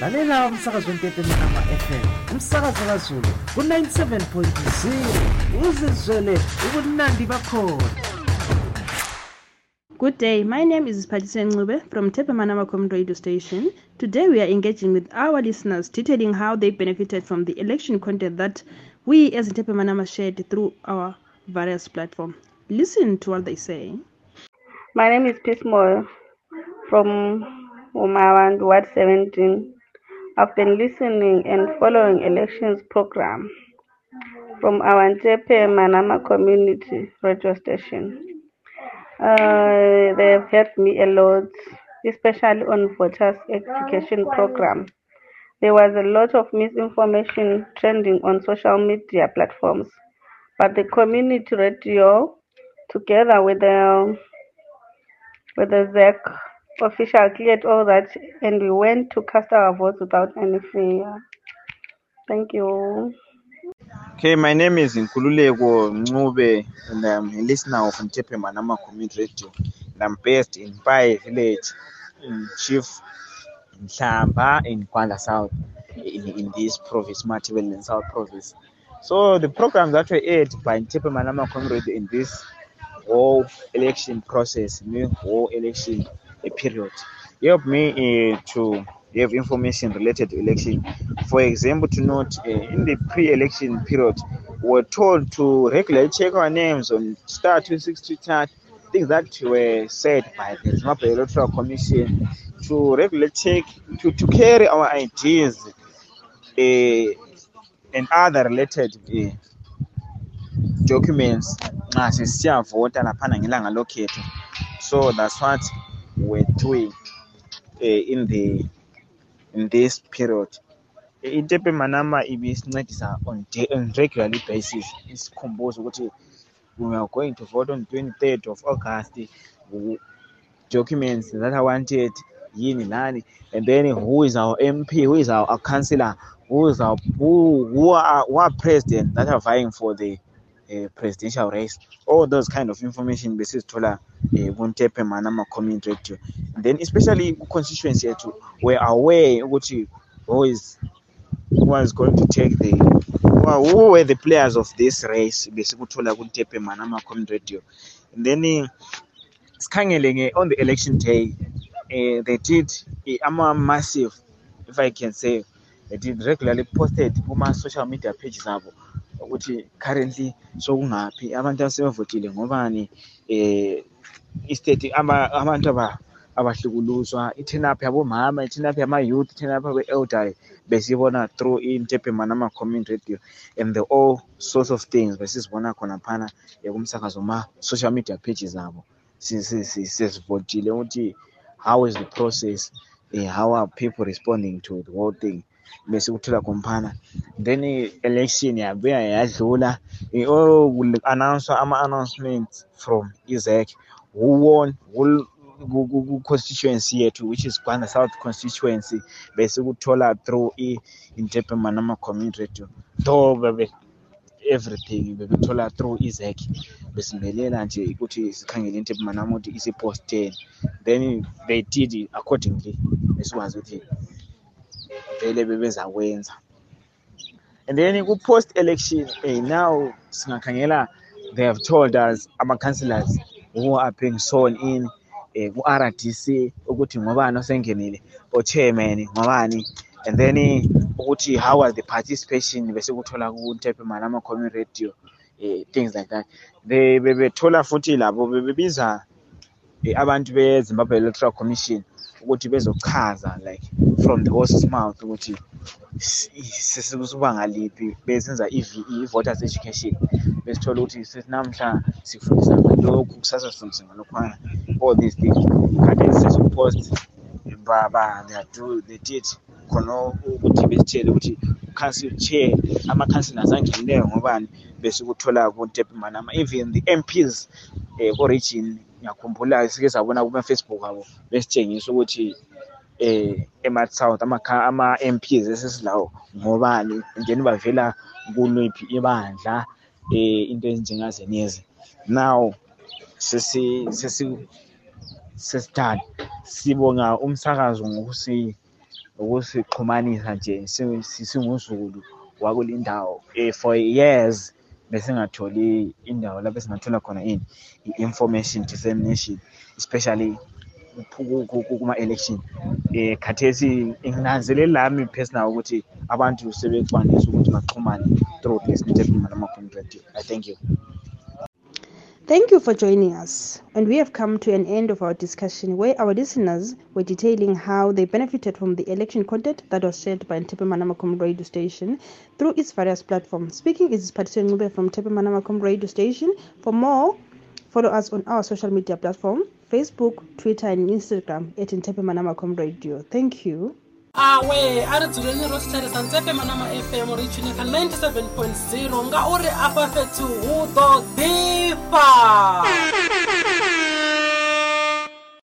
lalela umsakazo wentepe manama fm umsakazo kazulu ku-97.0 uzizwele ubunandi bakhona Good day. My name is Patisa Ncube from Tepe Manama Community Radio Station. Today we are engaging with our listeners, detailing how they benefited from the election content that we as Tepe Manama shared through our various platforms. Listen to what they say. My name is Peace Moyo from Umawand, Ward 17. I've been listening and following elections program from our Tepe Manama Community Radio Station. Uh, they have helped me a lot, especially on voters education program. There was a lot of misinformation trending on social media platforms, but the community radio, together with the with the ZEC official, cleared all that, and we went to cast our votes without any fear. Thank you. Okay, my name is Nkululeko Ncube and I'm a listener of Ntepe Manama Community Radio. And I'm based in Pai village in Chief in Shamba in Gwanda South in, in this province, Matabeleland South Province. So the programs that were aired by Ntepe Manama Community in this whole election process, new whole election uh, period, helped me uh, to have information related to election. For example, to note uh, in the pre-election period, we were told to regularly check our names on Star 260 chart, things that were said by the Zimbabwe Electoral Commission to regularly check, to, to carry our ideas uh, and other related uh, documents. So that's what we're doing uh, in the in this period. Itepe manama ibisincedisa on, day, on regularly basis. Isikhumbuza ukuthi we are going to vote on 23rd of august. Documents that are wanted and then who is our mp who is our, our councillor who is our who, who are who are president that are vying for the uh, presidential race. All those kind of information besizithola uh, kuntepe manama community radio. Then especially constituency yethu we're aware ukuthi who is who was going to take the who were the players of this race besikuthola kuntepe manama community radio. And then uh, sikhangele nge on the election day uh, they did uh, ama massive if i can say they did regularly posted kuma social media pages abo ukuthi currently sokungaphi abantu asebevotile ngobani? Eh istate ama- abantu aba abahlukuluzwa i-turn up yabomama i-turn up yama-youth i-turn up yabe-elderly besiyibona through intepe manama community radio and the all sorts of things besizibona khona phana eh, kumsakazo ma-social media pages abo. Si- si- si- sesivotile ukuthi how is the process? Eh, how are people responding to the whole thing? besikuthola komphana then i-election yabuya yadlula announce ama-announcements from izec who won ku-constituency yethu which is gwanda south constituency besikuthola through i-interpema nama-community radio. Though everything bebethola through izec besimbelela nje ukuthi sikhangele into emanama ukuthi isiposteni then they did accordingly. Besikwazi ukuthi vele bebezakwenza. And then ku-post election eh, now singakhangela they have told us ama-councillors who are being sworn in eh, ku-rdc ukuthi ngobani osengenile o-chairman ngobani. And then eh, ukuthi how was the participation bese kuthola ku-ntepe manama community radio eh, things like that. They bebethola futhi labo bebebiza eh, abantu be-zimbabwe electoral commission ukuthi bezochaza like from the horse's mouth ukuthi sesikusuba ngaliphi besenza i-VE i-voters education. Besithola ukuthi sesinamhla sifundisa ngalokhu kusasa sifundisa ngalokhwana all these things. Kanti sesipost ba ba they do they did khona ukuthi besitshele ukuthi council chair ama-councillors angenileyo ngobani bese kuthola kuntepe manama. Even the MPs eh, ko-region ngiyakhumbula sike sabona kuma-facebook abo besitshengisa ukuthi eh ema-south ama-MPs esesilawo ngobani then bavela kuliphi ibandla eh into ezinjengazenezi now sesi sesi sesithathu sibonga umsakazo ngokusi ukusixhumanisa nje si- si- singuzulu wakulindawo um for years. Besingatholi indawo lapho esingathola khona ini i-information dissemination especially ku- ku- ku- kuma-election. Um khathesi nginanzeleli lami personal ukuthi abantu sebekwanisa ukuthi baxhumane through this nitephimalama radio i thank you. Thank you for joining us. And we have come to an end of our discussion where our listeners were detailing how they benefited from the election content that was shared by Tepe Manamakom radio station through its various platforms. Speaking is Patricia Ncube from Tepe Manamakom radio station. For more, follow us on our social media platform Facebook, Twitter, and Instagram at Tepe Manamakom radio. Thank you. Awe a ri dzuleni ro xitherisa ntsepe manama fm ri chunika 97.0 ngauri afha fhethu hu ḓo ḓifha